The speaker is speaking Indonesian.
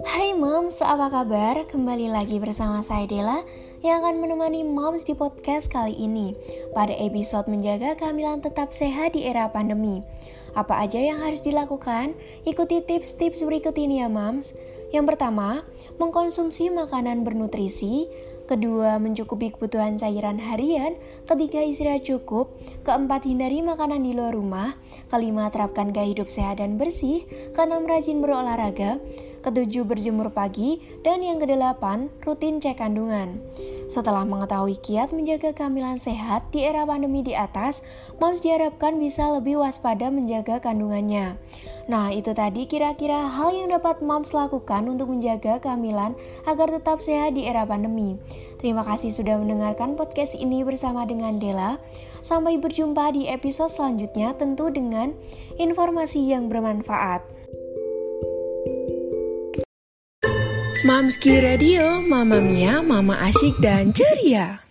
Hai moms, apa kabar? Kembali lagi bersama saya Dela yang akan menemani moms di podcast kali ini pada episode menjaga kehamilan tetap sehat di era pandemi. Apa aja yang harus dilakukan? Ikuti tips-tips berikut ini ya moms. Yang pertama, mengkonsumsi makanan bernutrisi, kedua mencukupi kebutuhan cairan harian, ketiga istirahat cukup, keempat hindari makanan di luar rumah, kelima terapkan gaya hidup sehat dan bersih, keenam rajin berolahraga, ketujuh berjemur pagi, dan yang kedelapan rutin cek kandungan. Setelah mengetahui kiat menjaga kehamilan sehat di era pandemi di atas, moms diharapkan bisa lebih waspada menjaga kandungannya. Nah, itu tadi kira-kira hal yang dapat moms lakukan untuk menjaga kehamilan agar tetap sehat di era pandemi. Terima kasih sudah mendengarkan podcast ini bersama dengan Dela. Sampai berjumpa di episode selanjutnya tentu dengan informasi yang bermanfaat. Mamski Radio, Mama Mia, Mama Asyik dan Ceria.